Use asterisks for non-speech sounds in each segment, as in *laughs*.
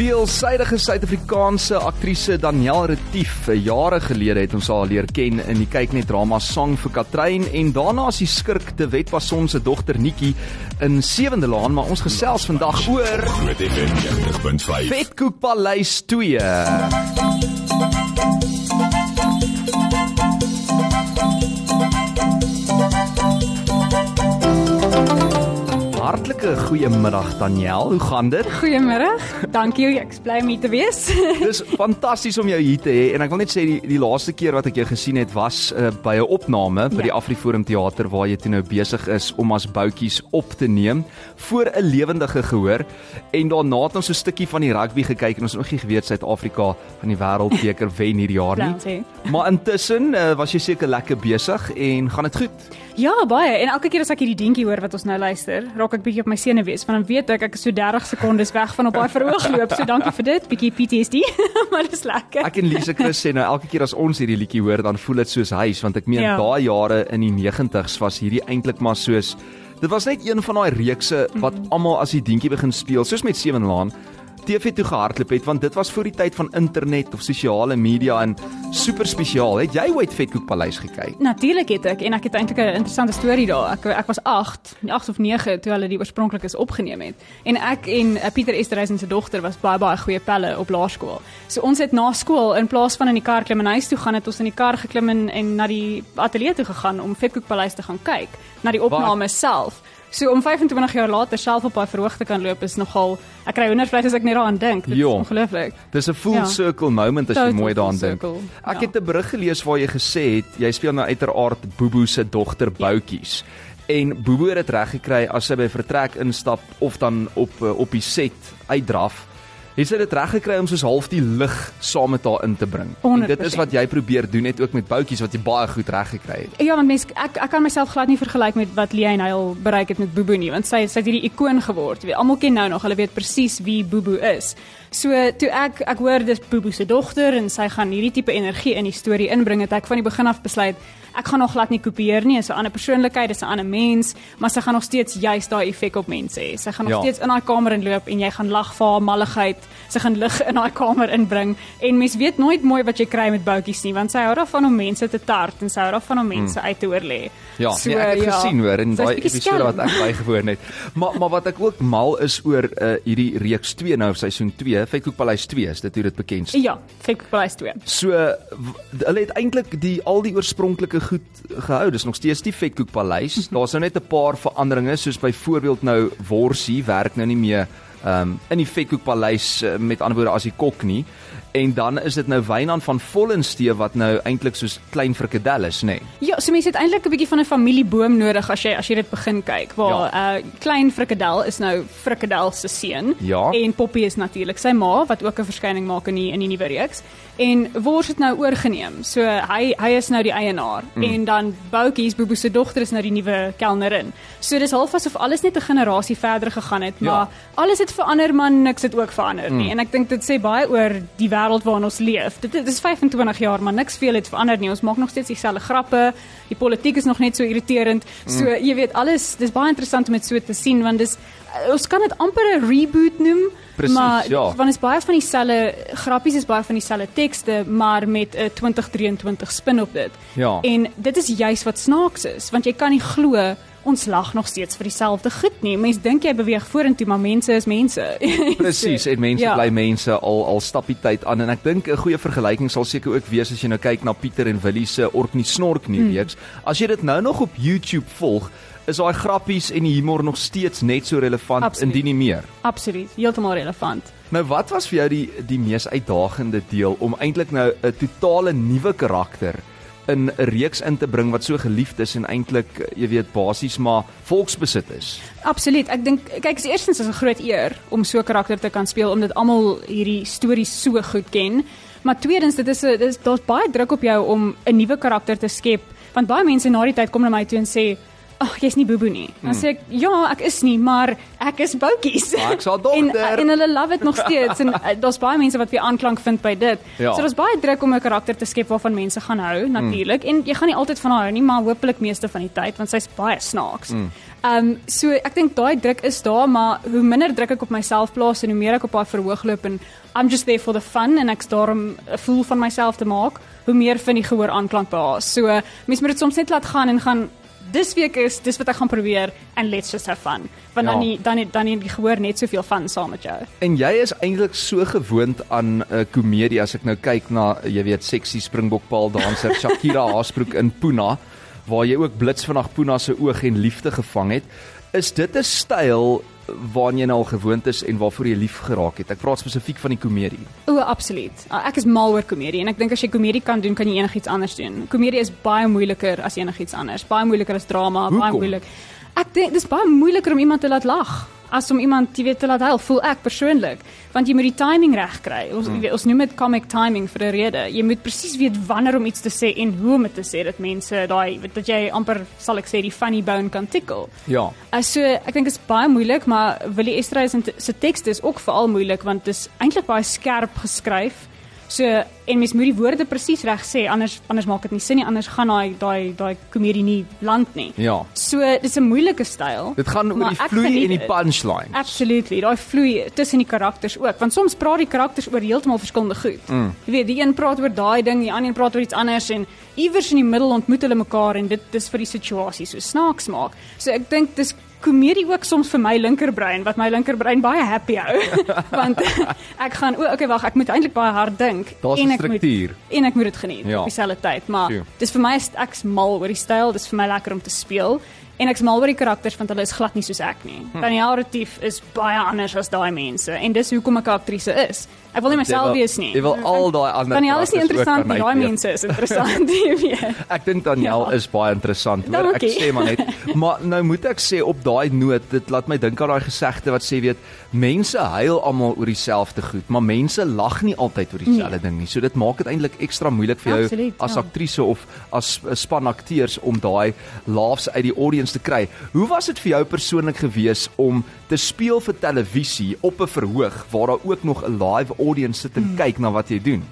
Veelsidige Suid-Afrikaanse aktrise Danielle Retief, jare gelede het ons haar leer ken in die kyknet drama Sang vir Katrein en daarna as die skurk te Wetpason se dogter Nikki in Sewende Laan, maar ons gesels vandag oor Met FM 90.5. Vetkoek Paleis 2. Hartlike goeiemiddag Danielle, hoe gaan dit? Goeiemôre. Dankie, ek is bly om hier te wees. *laughs* Dis fantasties om jou hier te hê en ek wil net sê die, die laaste keer wat ek jou gesien het was uh, by 'n opname by Ja. die Afriforum Theater waar jy toe nou besig is om as boutjies op te neem voor 'n lewendige gehoor en daarna het ons so 'n stukkie van die rugby gekyk en ons het nog nie geweet Suid-Afrika van die wêreldbeker *laughs* wen hierdie jaar nie. Maar intussen uh, was jy seker lekker besig en gaan dit goed? Ja, baie. En elke keer as ek hierdie dingetjie hoor wat ons nou luister, raak ek bietjie op my senuwees, want dan weet ek ek is so 30 sekondes weg van op daai verhoog loop. So dankie vir dit, bietjie PTSD, *laughs* maar dis lekker. Ek en Lise Chris sê nou elke keer as ons hierdie liedjie hoor, dan voel dit soos huis want ek meen Ja. daai jare in die 90's was hierdie eintlik maar soos dit was net een van daai reekse wat Mhm. almal as die dingetjie begin speel, soos met Seven Laan TV toe gehardloop het want dit was voor die tyd van internet of sosiale media en super spesiaal. Het jy ooit Vetkoek Paleis gekyk? Natuurlik het ek en ek het eintlik 'n interessante storie daar. Ek ek was 8, 8 of 9 toe hulle die oorspronklikes opgeneem het. En ek en uh, Pieter Esterhuizen se dogter was baie baie goeie pelle op laerskool. So ons het na skool in plaas van in die kar klim en huis toe gaan, het ons in die kar geklim en, en na die ateljee toe gegaan om Vetkoek Paleis te gaan kyk, na die opname self. So om 25 jaar later self op daai verhoog te kan loop is nogal ek kry hoendervleis as ek net daaraan dink. Dit is Ja. ongelooflik. Dis 'n full Ja. circle moment as jy Total mooi daaraan dink. Ek ja. het 'n berig gelees waar jy gesê het jy speel nou uiteraard Bobo se dogter Boutjies. En Bobo het dit reg gekry as sy by vertrek instap of dan op eh, op die set uitdraf. Het sy dit reg gekry om soos half die lig saam met haar in te bring. En dit is 100%. wat jy probeer doen net ook met Boutjies wat jy baie goed reg gekry het. Ja, want mens ek ek kan myself glad nie vergelyk met wat Leanne Heil bereik het met Bobo nie, want sy sy het hierdie ikoon geword. Jy weet, almal ken nou nog, hulle weet presies wie Bobo is. So toe ek ek hoor dis Bobo se dogter en sy gaan hierdie tipe energie in die storie inbring, het ek van die begin af besluit ek gaan nog glad nie kopieer nie, is 'n ander persoonlikheid, dis 'n ander mens, maar sy gaan nog steeds juis daai effek op mense hê. Sy gaan nog Ja. steeds in daai kamer inloop en jy gaan lag vir haar malligheid. Sy gaan lig in daai kamer inbring en mens weet nooit mooi wat jy kry met boutjies nie, want sy hou daarvan om mense te tart en sy hou daarvan om mense uit te oorlê. Ja, so, nee, ek het ja. gesien hoor in daai episode wat ek bygewoon het. Maar maar wat ek ook mal is oor uh, hierdie reeks 2 nou seisoen 2, Vetkoek Paleis 2 is dit hoe dit bekend staan. Ja, Fake Price 2. So hulle het eintlik die al die oorspronklike goed gehou. Dis nog steeds die Vetkoek Paleis. *laughs* Daar's nou net 'n paar veranderinge soos byvoorbeeld nou Worsie werk nou nie meer um in die Vetkoek Paleis uh, met ander woorde as die kok nie. En dan is dit nou Wynand van Vollenstee wat nou eintlik soos klein frikadelle is, nê. Nee. Ja, so mense het eintlik 'n bietjie van 'n familieboom nodig as jy as jy dit begin kyk. Waar Ja. uh klein frikadel is nou frikadel se seun Ja. en Poppy is natuurlik sy ma wat ook 'n verskyning maak in die in die nuwe reeks. En Wors het nou oorgeneem. So hy hy is nou die eienaar mm. en dan Boutjies Bobo se dogter is nou die nuwe kelnerin. So dis half asof alles net 'n generasie verder gegaan het, Ja. maar alles het verander maar niks het ook verander nie. En ek dink dit sê baie oor die wêreld waarin ons leef. Dit dit is 25 jaar, maar niks veel het verander nie. Ons maak nog steeds dieselfde grappe. Die politiek is nog net so irriterend. So jy weet alles, dis baie interessant om dit so te sien want dis eh, ons kan dit amper 'n reboot noem. Presies, maar ja. want is baie van dieselfde grappies is baie van dieselfde tekste, maar met 'n 2023 spin op dit. Ja. En dit is juis wat snaaks is, want jy kan nie glo ons lag nog steeds vir dieselfde goed nie. Mense dink jy beweeg vorentoe, maar mense is mense. *laughs* Presies, en mense ja. Bly mense al al stap die tyd aan en ek dink 'n goeie vergelyking sal seker ook wees as jy nou kyk na Pieter en Willie se Orkney Snork nie Hmm. reeks. As jy dit nou nog op YouTube volg, is daai grappies en die humor nog steeds net so relevant Absoluut. indien nie meer. Absoluut, heeltemal relevant. Nou wat was vir jou die die mees uitdagende deel om eintlik nou 'n totale nuwe karakter in 'n reeks in te bring wat so geliefd is en eintlik jy weet basies maar volksbesit is. Absoluut. Ek dink kyk, is eerstens 'n groot eer om so 'n karakter te kan speel omdat almal hierdie stories so goed ken. Maar tweedens, dit is 'n dis daar's baie druk op jou om 'n nuwe karakter te skep want baie mense na die tyd kom na my toe en sê Ag, jy's nie Bobo nie. Dan sê ek, ja, ek is nie, maar ek is Boutjies. Maar ek's haar *laughs* en, dogter. en hulle love dit nog steeds en uh, daar's baie mense wat weer aanklank vind by dit. Ja. So daar's baie druk om 'n karakter te skep waarvan mense gaan hou, natuurlik. Mm. En jy gaan nie altyd van haar hou nie, maar hopelik meeste van die tyd want sy's baie snaaks. Mm. Ehm um, so ek dink daai druk is daar, maar hoe minder druk ek op myself plaas en hoe meer ek op daai verhoog loop en I'm just there for the fun en ek's daar om 'n fool van myself te maak, hoe meer vind die gehoor aanklank by haar. So mens moet dit soms net laat gaan en gaan dis week is dis wat ek gaan probeer and let's just have fun. Want Ja. dan nie, dan nie, dan nie die gehoor net soveel fun saam met jou. En jy is eintlik so gewoond aan 'n uh, komedie as ek nou kyk na jy weet sexy springbokpaal danser *laughs* Shakira Haasbroek in Puna waar jy ook blits vandag Puna se oog en liefde gevang het. Is dit 'n styl waaraan jy nou al gewoond is en waarvoor jy lief geraak het? Ek praat spesifiek van die komedie. O, absoluut. Uh, Ek is mal oor komedie en ek dink as jy komedie kan doen, kan jy enigiets anders doen. Komedie is baie moeiliker as enigiets anders. Baie moeiliker as drama, baie Hoekom? moeilik. Ek dink dis baie moeiliker om iemand te laat lag as om iemand jy weet te laat huil, voel ek persoonlik, want jy moet die timing reg kry. Ons mm. ons noem dit comic timing vir 'n rede. Jy moet presies weet wanneer om iets te sê en hoe om dit te sê dat mense daai dat jy amper sal ek sê die funny bone kan tickle. Ja. Uh, so ek dink dit is baie moeilik, maar Willie Esterhuis se tekste is ook veral moeilik want dit is eintlik baie skerp geskryf. So en mens moet die woorde presies reg sê anders anders maak dit nie sin nie, anders gaan daai daai daai komedie nie land nie. Ja. So dis 'n moeilike styl. Dit gaan oor die vloei en die punchline. Absolutely. Daai vloei tussen die karakters ook, want soms praat die karakters oor heeltemal verskillende goed. Mm. Jy weet, die een praat oor daai ding, die ander een praat oor iets anders en iewers in die middel ontmoet hulle mekaar en dit dis vir die situasie so snaaks maak. So ek dink dis komedie ook soms vir my linkerbrein wat my linkerbrein baie happy hou *laughs* want ek gaan o okay wag ek moet eintlik baie hard dink en ek moet struktuur. en ek moet dit geniet Ja. op dieselfde tyd maar True. dis vir my ek's mal oor die styl dis vir my lekker om te speel en ek's mal oor die karakters want hulle is glad nie soos ek nie. Hm. Danielle Retief is baie anders as daai mense en dis hoekom ek 'n aktrise is. Ek wil nie myself wees nie. jy wil al daai ander Danielle is nie interessant nie, daai mense is interessant, *laughs* jy weet. Ek dink Daniel Ja. is baie interessant, hoor. Ek Dankie. sê maar net. *laughs* Maar nou moet ek sê op daai noot, dit laat my dink aan daai gesegde wat sê weet, mense huil almal oor dieselfde goed, maar mense lag nie altyd oor dieselfde Nee. ding nie. So dit maak dit eintlik ekstra moeilik vir jou Absoluut, as ja. aktrise of as span akteurs om daai laughs uit die audience te kry. Hoe was dit vir jou persoonlik gewees om te speel vir televisie op 'n verhoog waar daar ook nog 'n live audience sit en Hmm. kyk na wat jy doen?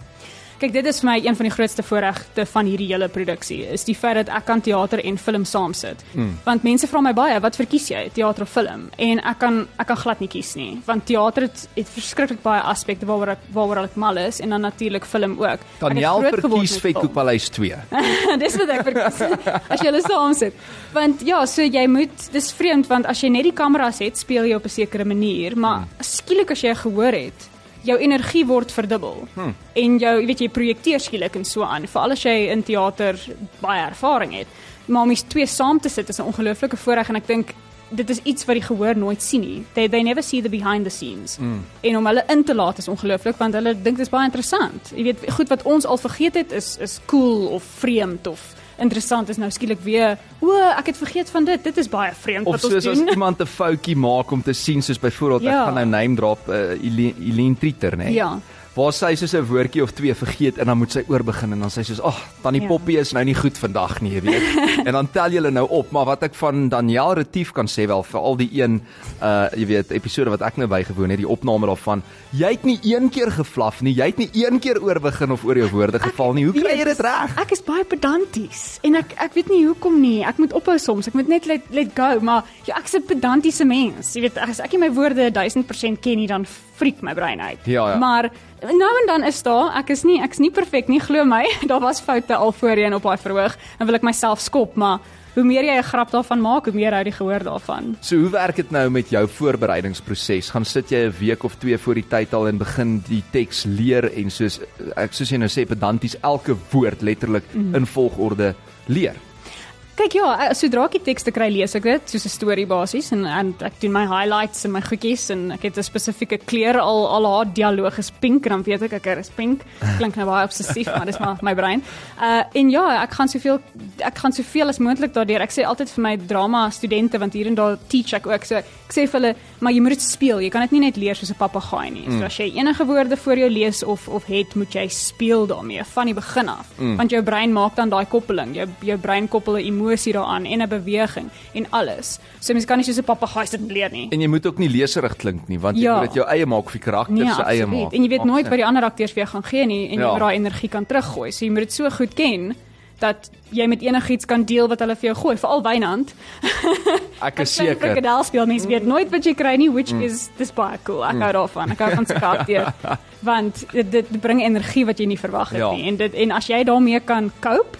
Kyk, dit is vir my een van die grootste voorregte van hierdie hele produksie, is die feit dat ek kan teater en film saam sit. Mm. Want mense vra my baie, wat verkies jy, teater of film? En ek kan ek kan glad nie kies nie, want teater het, het verskriklik baie aspekte waaroor ek waaroor ek mal is en dan natuurlik film ook. Daniel groot geword verkies met film. Vetkoekpaleis 2. *laughs* dis wat ek verkies. *laughs* As jy hulle saam sit. Want ja, so jy moet dis vreemd want as jy net die kameras het, speel jy op 'n sekere manier, maar skielik as jy gehoor het, jou energie word verdubbel. Hmm. En jou, jy weet jy projekteer skielik en so aan, veral as jy in teater baie ervaring het. Maar om die twee saam te sit is 'n ongelooflike voorreg en ek dink dit is iets wat die gehoor nooit sien nie. They they never see the behind the scenes. Mm. En om hulle in te laat is ongelooflik want hulle dink dit is baie interessant. Jy weet goed wat ons al vergeet het is is cool of vreemd of interessant is nou skielik weer o, ek het vergeet van dit. Dit is baie vreemd Of wat soos ons as doen. *laughs* iemand 'n foutjie maak om te sien soos byvoorbeeld ek Ja. gaan nou name drop uh, Eileen Eileen Trieter nê. Ja. Waar sy soos 'n woordjie of twee vergeet en dan moet sy oorbegin en dan sy soos ag, tannie Ja. Poppy is nou nie goed vandag nie, jy weet. *laughs* en dan tel jy hulle nou op, maar wat ek van Daniel Retief kan sê wel vir al die een uh jy weet episode wat ek nou bygewoon het, die opname daarvan, jy het nie een keer geflaf nie, jy het nie een keer oorbegin of oor jou woorde geval nie. Hoe kry jy dit reg? Ek is baie pedanties en ek ek weet nie hoekom nie. Ek moet ophou soms. Ek moet net let let go, maar ja, ek's 'n pedantiese mens. Jy weet, as ek nie my woorde 1000% ken nie, dan freak my brein uit. Ja, ja. Maar nou en dan is daar, ek is nie ek's nie perfek nie, glo my. *laughs* Daar was foute al voorheen op daai verhoog. Dan wil ek myself skop, maar hoe meer jy 'n grap daarvan maak, hoe meer hou die gehoor daarvan. So hoe werk dit nou met jou voorbereidingsproses? Gaan sit jy 'n week of twee voor die tyd al en begin die teks leer en soos ek soos jy nou sê pedanties elke woord letterlik Mhm. in volgorde leer. Kyk ja, eh, sodra ek die tekste kry, lees ek dit soos 'n storie basies en, en ek doen my highlights en my goedjies en ek het 'n spesifieke kleur al al haar dialoog is pink en dan weet ek ek is pink. *laughs* Klink nou baie obsessief, maar dis maar my brein. Uh en ja, ek gaan soveel ek gaan soveel as moontlik daardeur. Ek sê altyd vir my drama studente want hier en daar teach ek ook. So ek sê vir hulle, maar jy moet dit speel. Jy kan dit nie net leer soos 'n papegaai nie. So as jy enige woorde voor jou lees of of het, moet jy speel daarmee van die begin af. Want jou brein maak dan daai koppeling. Jou jou brein koppel 'n emosie daaraan en 'n beweging en alles. So mens kan nie soos 'n papegaai sit en leer nie. En jy moet ook nie leserig klink nie want jy Ja. moet dit jou eie maak of die karakter Nee, se eie absoluut. maak. En jy weet nooit sin. wat die ander akteurs vir jou gaan gee nie en jy Ja. moet daai energie kan teruggooi. So jy moet dit so goed ken dat jy met enigiets kan deel wat hulle vir jou gooi, veral Wynand. *laughs* Ek is As jy seker. Frikadel speel mens weet nooit wat jy kry nie, which is dis baie cool. Ek hou daarvan. Ek hou van se karakter. *laughs* Want dit, dit bring energie wat jy nie verwag het Ja. nie. En dit en as jy daarmee kan cope,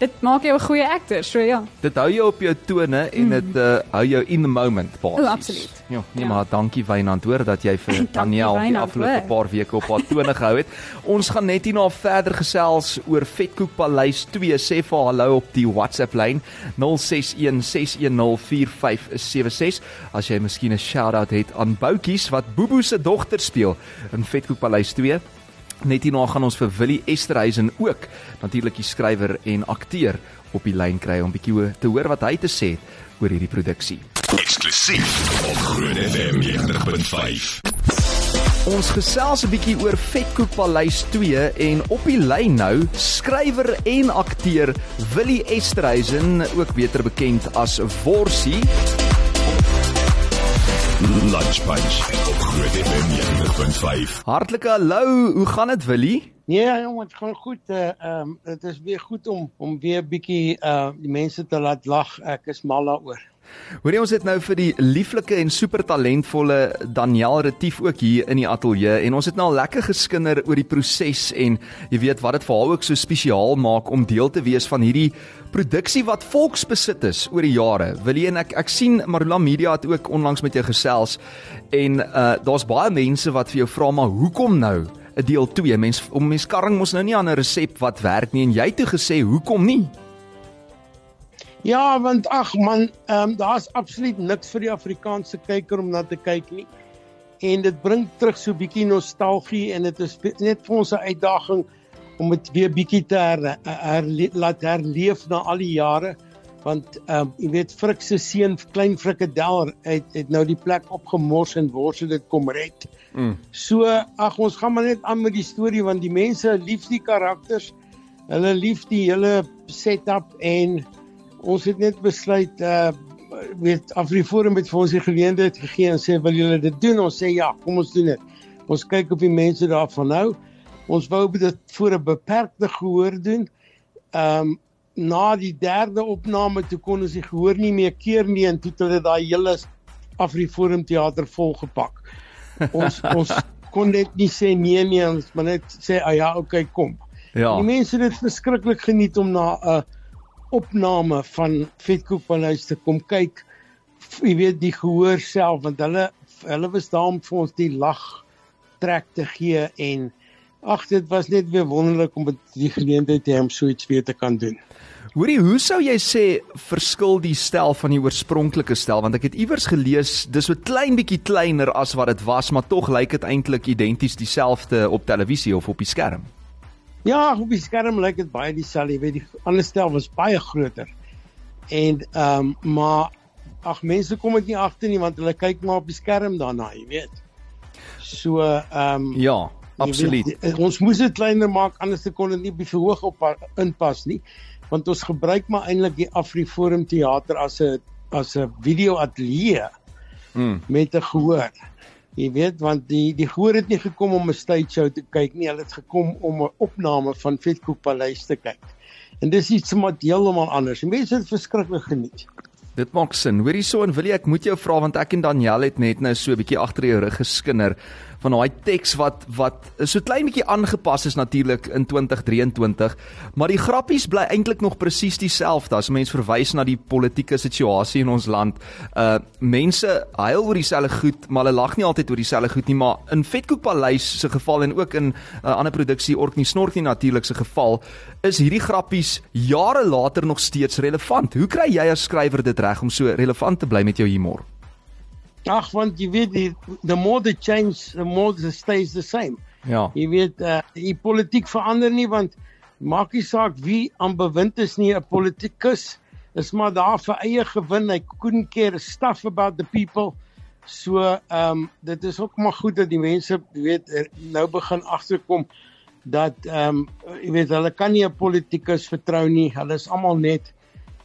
dit maak jou 'n goeie akter. So ja. Dit hou jou op jou tone en dit uh, hou jou in the moment basies. O, absoluut. Ja, nee Ja. maar dankie Wynand hoor dat jy vir *laughs* Daniel die afgelope paar weke op haar tone gehou het. Ons gaan net hierna verder gesels oor Vetkoek Paleis 2. Sê vir hallo op die WhatsApp lyn 0616104576 as jy miskien 'n shout-out het aan Boutjies wat Bobo se dogter speel in Vetkoek Paleis 2. Net hierna gaan ons vir Willie Esterhuizen ook, natuurlik die skrywer en akteur op die lyn kry om bietjie te hoor wat hy te sê het oor hierdie produksie. Eksklusief op Groot FM 90.5. Ons gesels 'n bietjie oor Vetkoek Paleis 2 en op die lyn nou skrywer en akteur Willie Esterhuizen, ook beter bekend as Worsie. Lunch Punch op Groot FM 90.5. Hartlike hallo, hoe gaan dit Willie? Nee, jong, dit gaan goed. Ehm uh, um, dit is weer goed om om weer 'n bietjie uh die mense te laat lag. Ek is mal daaroor. Hoorie ons het nou vir die lieflike en super talentvolle Daniel Retief ook hier in die ateljee en ons het nou al lekker geskinder oor die proses en jy weet wat dit vir haar ook so spesiaal maak om deel te wees van hierdie produksie wat volksbesit is oor die jare. Wil jy en ek ek sien Marula Media het ook onlangs met jou gesels en uh daar's baie mense wat vir jou vra maar hoekom nou 'n deel 2? Mens om mens karring mos nou nie aan 'n resep wat werk nie en jy het toe gesê hoekom nie? Ja, want ag man, ehm um, daar's absoluut niks vir die Afrikaanse kyker om na te kyk nie. En dit bring terug so 'n bietjie nostalgie en dit is net vir ons 'n uitdaging om dit weer bietjie te her, her, laat herleef na al die jare want ehm um, jy weet Frik se seun klein Frikadel het, het nou die plek opgemors en wors het dit kom red. Mm. So ag ons gaan maar net aan met die storie want die mense lief die karakters. Hulle lief die hele setup en ons het net besluit uh weet Afriforum het vir ons die geleentheid gegee en sê wil julle dit doen? Ons sê ja, kom ons doen dit. Ons kyk of die mense daarvan hou. Ons wou dit voor 'n beperkte gehoor doen. Ehm um, na die derde opname toe kon ons die gehoor nie meer keer nie en toe het hulle daai hele Afriforum teater volgepak. Ons *laughs* ons kon net nie sê nee nie, ons maar net sê ah ja, okay, kom. Ja. Die mense het dit verskriklik geniet om na 'n opname van Vetkoek Paleis te kom kyk. Jy weet die gehoor self want hulle hulle was daar om vir ons die lag trek te gee en ag dit was net weer wonderlik om met die geleentheid te hê om so iets weer te kan doen. Hoorie, hoe sou jy sê verskil die stel van die oorspronklike stel want ek het iewers gelees dis so klein bietjie kleiner as wat dit was, maar tog lyk dit eintlik identies dieselfde op televisie of op die skerm. Ja, op die skerm lyk dit baie dieselfde, jy weet die ander stel was baie groter. En ehm um, maar ag mense kom dit nie agter nie want hulle kyk maar op die skerm daarna, jy weet. So ehm um, Ja, absoluut. Weet, eh, ons moes dit kleiner maak anders kon dit nie die verhoog op inpas nie. Want ons gebruik maar eintlik die Afriforum teater as 'n as 'n videoateljee Mm. met 'n gehoor. Jy weet want die die gehoor het nie gekom om 'n stage show te kyk nie, hulle het gekom om 'n opname van Vetkoek Paleis te kyk. En dis iets wat heeltemal anders. Mense het verskriklik geniet. Dit maak sin. Hoor hierso en wil jy ek moet jou vra want ek en Daniel het net nou so 'n bietjie agter jou rug geskinder van daai teks wat wat so klein bietjie aangepas is natuurlik in 2023, maar die grappies bly eintlik nog presies dieselfde as mens verwys na die politieke situasie in ons land. Uh mense huil oor dieselfde goed, maar hulle lag nie altyd oor dieselfde goed nie, maar in Vetkoek Paleis se geval en ook in 'n uh, ander produksie Orkney Snorkie natuurlik se geval is hierdie grappies jare later nog steeds relevant. Hoe kry jy as skrywer dit reg om so relevant te bly met jou humor? Ag want jy weet die the more the change, the more it stays the same. Ja. Jy weet uh, die politiek verander nie want maak nie saak wie aan bewind is nie 'n politikus is maar daar vir eie gewin hy couldn't care a stuff about the people so ehm um, dit is ook maar goed dat die mense weet er nou begin agterkom dat ehm um, jy weet hulle kan nie 'n politikus vertrou nie hulle is almal net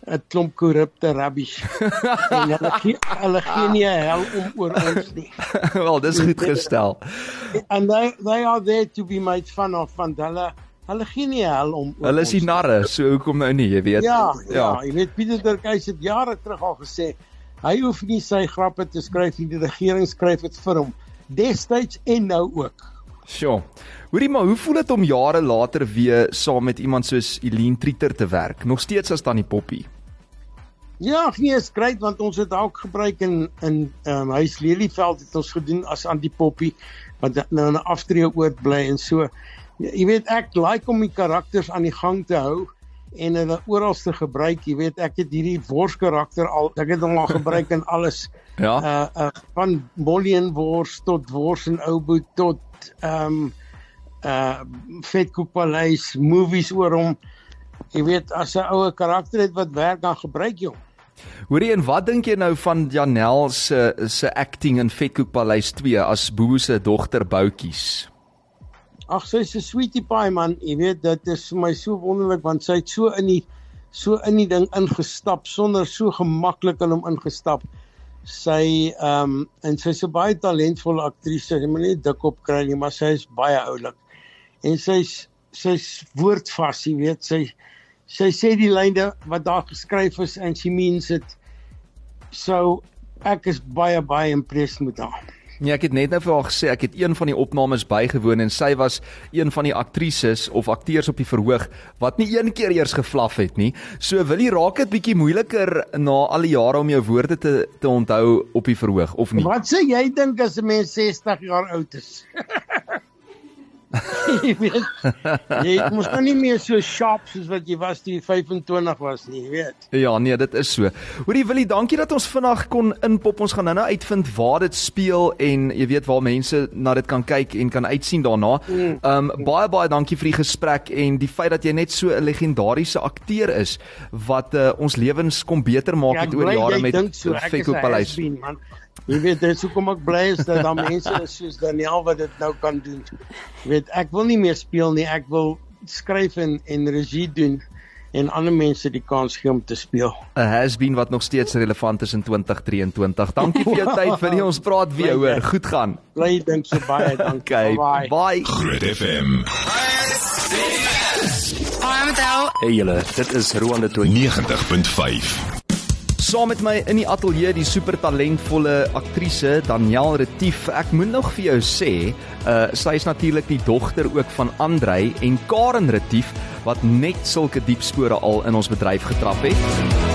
'n klomp korrupte rubbish *laughs* en hulle gee hulle gee nie hel om oor ons nie *laughs* Wel, dis goed gestel. and they they are there to be made fun of want hulle Hulle gee nie hel om oor Hulle is die narre, so hoekom nou nie, jy weet. Ja, ja, jy weet Pieter Durkhuis het jare terug al gesê hy hoef nie sy grappe te skryf nie, die regering skryf dit vir hom. Destyds en nou ook. Sjoe. Hoorie maar, hoe voel dit om jare later weer saam met iemand soos Eileen Trieter te werk? Nog steeds as tannie Poppy. Ja, nee, is great want ons het ook gebruik in in ehm um, huis Lelieveld het ons gedoen as antipoppie wat nou 'n aftree oord bly en so. Ja, Jy weet ek like om die karakters aan die gang te hou en hulle oral te gebruik. Jy weet ek het hierdie worskarakter al ek het hom al gebruik in alles. *laughs* Ja. Uh uh van Molly en wors tot wors en ou boet tot ehm um, uh Vetkoekpaleis, movies oor hom. Jy weet as 'n oue karakter het wat werk dan gebruik jy hom. Hoorie en wat dink jy nou van Janel se se acting in Vetkoek Paleis 2 as Boe se dogter Boutjies? Ag sy's 'n sweetie pie man, jy weet dit is vir my so wonderlik want sy het so in die so in die ding ingestap sonder so gemaklik in hom ingestap. Sy ehm um, en sy's 'n baie talentvolle aktrise. Sy moet nie dik op kry nie, maar sy is baie oulik. En sy's sy's woordvas, jy weet, sy sy sê die lyne wat daar geskryf is en she means it. So ek is baie baie impressed met haar. Nee, ek het net nou vir haar gesê ek het een van die opnames bygewoon en sy was een van die aktrises of akteurs op die verhoog wat nie een keer eers geflaf het nie. So wil jy raak dit bietjie moeiliker na al die jare om jou woorde te te onthou op die verhoog of nie? Wat sê jy dink as 'n mens 60 jaar oud is? *laughs* *laughs* jy weet, jy mos nou nie meer so sharp soos wat jy was toe jy 25 was nie, jy weet. Ja, nee, dit is so. Hoorie Willie, dankie dat ons vinnig kon inpop. Ons gaan nou-nou uitvind waar dit speel en jy weet waar mense na dit kan kyk en kan uitsien daarna. Ehm um, baie baie dankie vir die gesprek en die feit dat jy net so 'n legendariese akteur is wat uh, ons lewens kom beter maak het ek oor jare met so, 'n Paleis. man. Jy weet, dis hoekom ek bly is dat daar mense is soos Daniel wat dit nou kan doen. Jy weet, ek wil nie meer speel nie, ek wil skryf en en regie doen en ander mense die kans gee om te speel. 'n has-been wat nog steeds relevant is in 2023. Dankie vir jou tyd, Willie. Ons praat weer hoor. Goed gaan. Bly dink so baie, *laughs* dankie. Okay. Bye. Bye. Groot FM Hi, Mattel. Hey julle, dit is Roan de Tooi. 90.5 Saam met my in die ateljee die super talentvolle aktrise Danielle Retief. Ek moet nog vir jou sê, uh sy is natuurlik die dogter ook van Andrei en Karen Retief wat net sulke diep spore al in ons bedryf getrap het.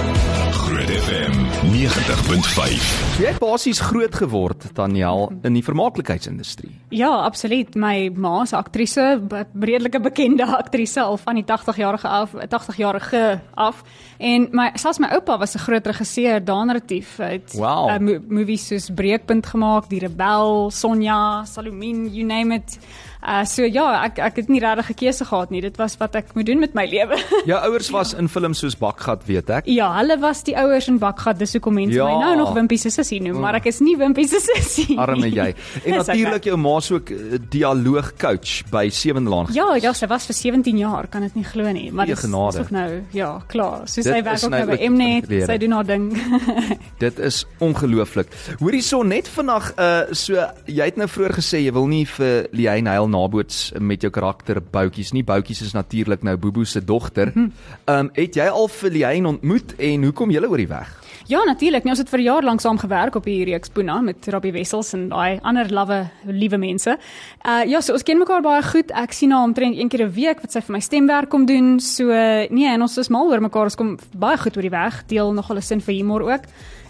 FM 90.5 So jy het basies groot geword Danielle in die vermaaklikheidsindustrie. Ja, absoluut. My ma is 'n aktrise, 'n redelike bekende aktrise al van die 80 jarige af, 80 jarige af. En my selfs my oupa was 'n groot regisseur, Daan Retief. Hy het Wow. uh, mo movies soos Breekpunt gemaak, Die Rebel, Sonja, Salomien, you name it. Uh so ja, ek ek het nie regtig 'n keuse gehad nie. Dit was wat ek moet doen met my lewe. *laughs* Jou ouers was in films soos Bakgat, weet ek. ja, hulle was die ouers in Bakgat, dis hoekom mense Ja. my nou nog Wimpie se sussie noem, maar ek is nie Wimpie se sussie. nie. Arme jy. *laughs* En Dis natuurlik jou ma's ook eh, dialoogcoach by Sewenlaan. Ja, ja, sy was vir 17 jaar, kan dit nie glo nie, maar dis genade. is ook nou, ja, klaar. So Dit sy werk ook nou nou by Mnet, sy doen haar ding. *laughs* Dit is ongelooflik. Hoorie so net vinnig uh so jy het nou vroeër gesê jy wil nie vir Liane Heil naboots met jou karakter Boutjies nie. Boutjies is natuurlik nou Bobo se dogter. Mhm. Ehm um, het jy al vir Liane ontmoet en hoe kom julle oor die weg? Ja, natuurlik. Nee, ons het vir jaar lank saam gewerk op hierdie reeks Puna met Robbie Wessels en daai ander lawwe liewe mense. Uh ja, so ons ken mekaar baie goed. Ek sien haar omtrent een keer 'n week wat sy vir my stemwerk kom doen. So nee, en ons is mal oor mekaar. Ons kom baie goed oor die weg. Deel nogal 'n sin vir humor ook.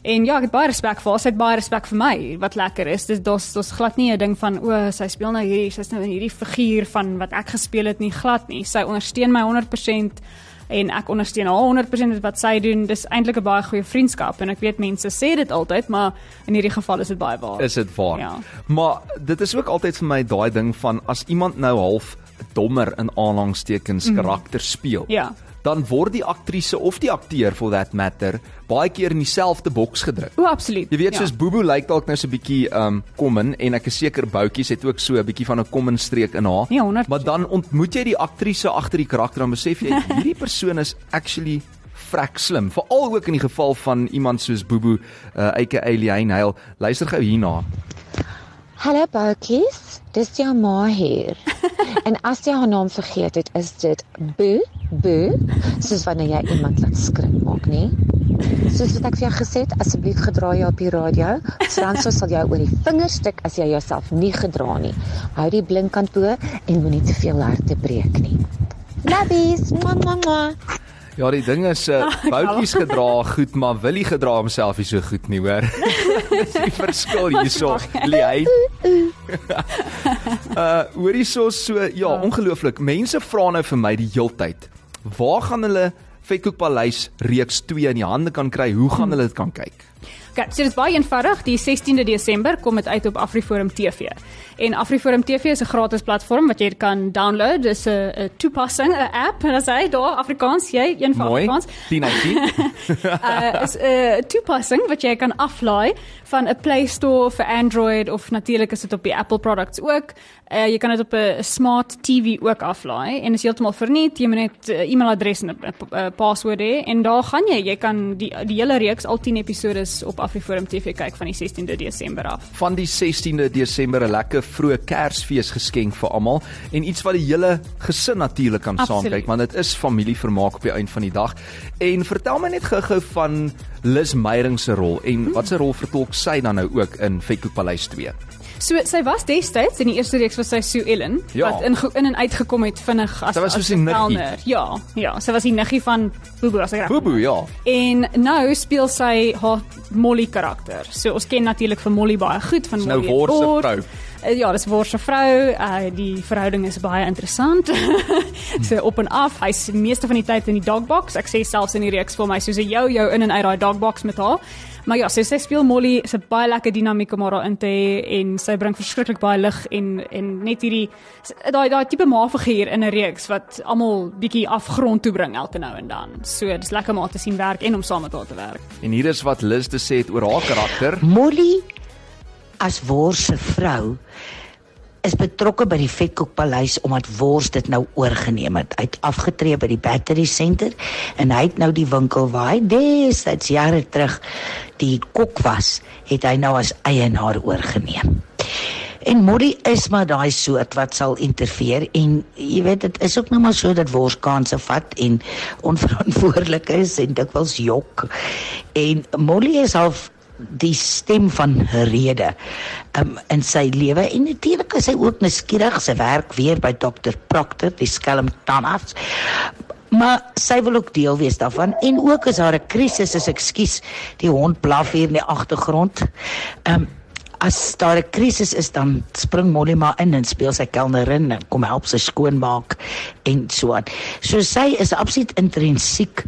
En ja, ek het baie respek vir haar. Sy het baie respek vir my wat lekker is. Dis dis dis glad nie 'n ding van o, sy speel nou hierdie, sy's nou in hierdie figuur van wat ek gespeel het nie glad nie. Sy ondersteun my 100% en ek ondersteun haar 100% met wat sy doen. Dis eintlik 'n baie goeie vriendskap en ek weet mense sê dit altyd, maar in hierdie geval is dit baie waar. Is dit waar? Ja. Maar dit is ook altyd vir my daai ding van as iemand nou half dommer in aanhangstekens karakter speel. Ja. Dan word die aktrise of die akteur for that matter baie keer in dieselfde boks gedruk. O, absoluut. Jy weet ja. soos Bobo lyk dalk nou so 'n bietjie um common en ek is seker Boutjies het ook so 'n bietjie van 'n common streek in haar. Ja, 100%. Maar dan ontmoet jy die aktrise agter die karakter en besef jy *laughs* hierdie persoon is actually vrek slim. Veral ook in die geval van iemand soos Bobo uh aka Liane Heil. Luister gou hierna. Hallo Boutjies, dis jou ma hier. *laughs* en as jy haar naam vergeet het, is dit B B soos wanneer jy iemand laat skrik maak, nê? Soos wat ek vir jou gesê het, asseblief gedra jou op die radio. Franso sal jou oor die vingers stik as jy jouself nie gedra nie. Hou die blinkkant toe en moenie te veel harte breek nie. Lovies, mwah mwah mwah. Ja, die ding is uh, *laughs* Boutjies gedra goed, maar Willie gedra homself nie so goed nie, hoor. *laughs* Dis die verskil hierso. Lie. uh *laughs* hoor hierso so ja, ongelooflik. Mense vra nou vir my die heeltyd. Waar gaan hulle Vetkoekpaleis reeks 2 in die hande kan kry? Hoe gaan hulle dit kan kyk? Okay, so dit is baie eenvoudig. Die 16de Desember kom dit uit op AfriForum TV. En AfriForum TV is 'n gratis platform wat jy kan download. Dis 'n 'n toepassing, 'n app, en as jy daar Afrikaans, jy een van Mooi. Afrikaans. 1019. uh, *laughs* is 'n toepassing wat jy kan aflaai van 'n Play Store vir Android of natuurlik is dit op die Apple products ook. Uh, jy kan dit op 'n smart TV ook aflaai en is heeltemal verniet. Jy moet net 'n uh, e-mailadres en 'n uh, paswoord hê en daar gaan jy. Jy kan die die hele reeks al 10 episodes op AfriForum TV kyk van die 16de Desember af. van die 16de Desember 'n lekker vroeë Kersfees geskenk vir almal en iets wat die hele gesin natuurlik kan saam Absoluut. kyk want dit is familievermaak op die einde van die dag. En vertel my net gou-gou van Lis Meyering se rol en wat se rol vertolk sy dan nou ook in Vetkoekpaleis 2? So sy was destyds in die eerste reeks was sy Sue Ellen Ja. wat in in en uit gekom het vinnig as Sy was as soos die niggie. Ja, ja, sy was die niggie van Bobo as ek reg Bobo, ja. En nou speel sy haar Molly karakter. So ons ken natuurlik vir Molly baie goed van nou Molly. Wors se Wors. vrou. Ja, dis Wors se vrou. Uh die verhouding is baie interessant. *laughs* so op en af. Hy's meeste van die tyd in die dogbox. Ek sê selfs in die reeks vir my soos 'n jou jou in en uit daai dogbox met haar. Maar ja, so sy speel Molly, sy baie lekker dinamiek om haar daarin te hê en sy bring verskriklik baie lig en en net hierdie daai daai tipe ma-figuur in 'n reeks wat almal bietjie afgrond toe bring elke nou en dan. So dis lekker om haar te sien werk en om saam met haar te werk. En hier is wat Lis te sê het oor haar karakter. Molly as Wors se vrou is betrokke by die Vetkoekpaleis omdat Wors dit nou oorgeneem het. Hy het afgetree by die Battery Center en hy het nou die winkel waar hy destyds jare terug die kok was, het hy nou as eienaar oorgeneem. En Molly is maar daai soort wat sal interfereer en jy weet dit is ook nou maar so dat Wors kanse vat en *laughs* onverantwoordelik is en dikwels jok. En Molly is half die stem van rede um, in sy lewe. En natuurlik is sy ook nuuskierig sy werk weer by Dr Proctor die skelm tandarts. Maar sy wil ook deel wees daarvan. En ook as haar 'n krisis is ekskuus die hond blaf hier in die agtergrond um, As daar 'n krisis is dan spring Molly maar in en speel sy kelnerin en kom help sy skoonmaak en so aan. So sy is absoluut intrinsiek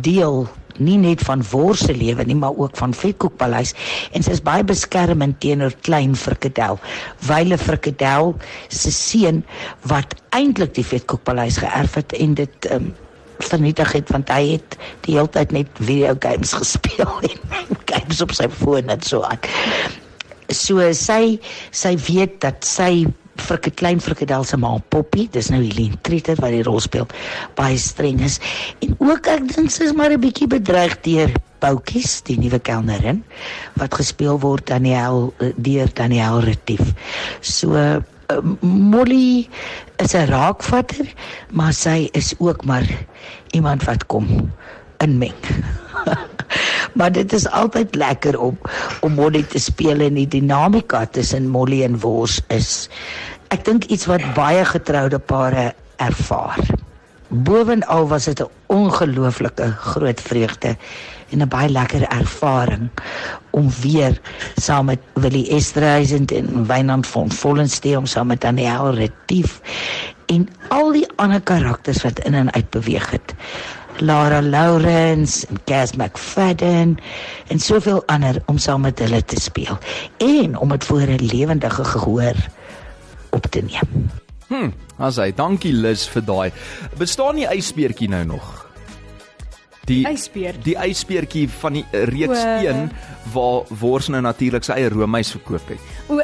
deel nie net van Wors se lewe nie, maar ook van Vetkoekpaleis en sy is baie beskermend teenoor klein Frikadel. Wyle Frikadel se seun wat eintlik die Vetkoekpaleis geërf het en dit um, vernietig het want hy het die hele tyd net video games *laughs* gespeel en games op sy foon en so aan. So sy sy weet dat sy 'n klein frikadel se ma Poppy, dis nou Helene Treter wat die rol speel, baie streng is en ook ek dink sy is maar 'n bietjie bedreig deur Boutjies, die nuwe kelnerin wat gespeel word Daniel deur Daniel Retief. So uh, Molly is 'n raakvatter, maar sy is ook maar iemand wat kom inmeng. *laughs* maar dit is altyd lekker om om Molly te speel en die dinamika tussen Molly en Wors is ek dink iets wat baie getroude pare ervaar. Bovenal was dit 'n ongelooflike groot vreugde en 'n baie lekker ervaring om weer saam met Willie Esterhuizen en Wynand von Vollenstein om saam met Daniel Retief en al die ander karakters wat in en uit beweeg het. Lara Lawrence en Cas McFadden en soveel ander om saam met hulle te speel en om dit voor 'n lewendige gehoor op te neem. Hm, as hy, dankie Lis vir daai. Bestaan die ysbeertjie nou nog? Die Ysbeer. Die ysbeertjie van die eh, reeks O. 1 waar Wors nou natuurlik sy eie roomys verkoop het. O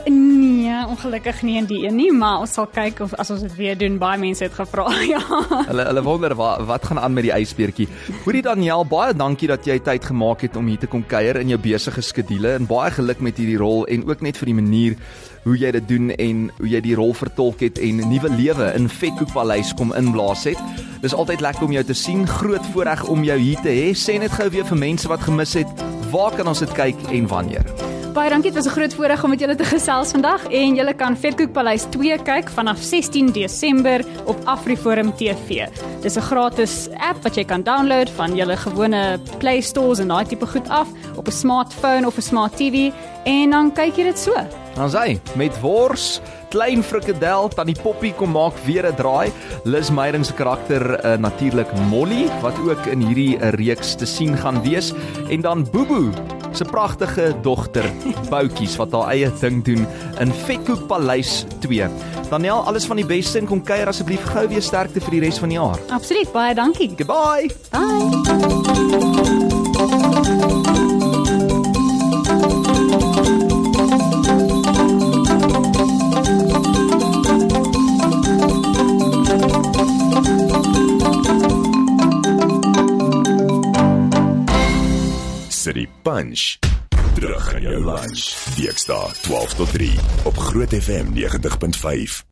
uh, ongelukkig nie in die een nie, maar ons sal kyk of as ons dit weer doen. Baie mense het gevra. *laughs* Ja. Hulle hulle wonder wat wat gaan aan met die ysbeertjie. Hoorie Daniel, baie dankie dat jy tyd gemaak het om hier te kom kuier in jou besige skedule en baie geluk met hierdie rol en ook net vir die manier hoe jy dit doen en hoe jy die rol vertolk het en nuwe lewe in Vetkoekpaleis kom inblaas het. Dis altyd lekker om jou te sien. Groot voorreg om jou hier te hê. Sê net gou weer vir mense wat gemis het, waar kan ons dit kyk en wanneer? Baie dankie, dit was 'n groot voorreg om met julle te gesels vandag en julle kan Vetkoekpaleis 2 kyk vanaf 16 Desember op AfriForum TV. Dis 'n gratis app wat jy kan download van julle gewone Play Stores en daai tipe goed af op 'n smartphone of 'n smart TV en dan kyk jy dit so. Dan sê met wors, klein frikadel, tannie Poppy kom maak weer 'n draai. Liz Meyrings se karakter uh, natuurlik Molly wat ook in hierdie uh, reeks te sien gaan wees en dan Booboo se pragtige dogter *laughs* Boutjies wat haar eie ding doen in Vetkoek Paleis 2. Daniel, alles van die beste en kom kuier asseblief gou weer sterkte vir die res van die jaar. Absoluut, baie dankie. Goodbye. Bye. City Punch. Terug in jou lunch. Dinsdae 12 tot 3 op Groot FM 90.5.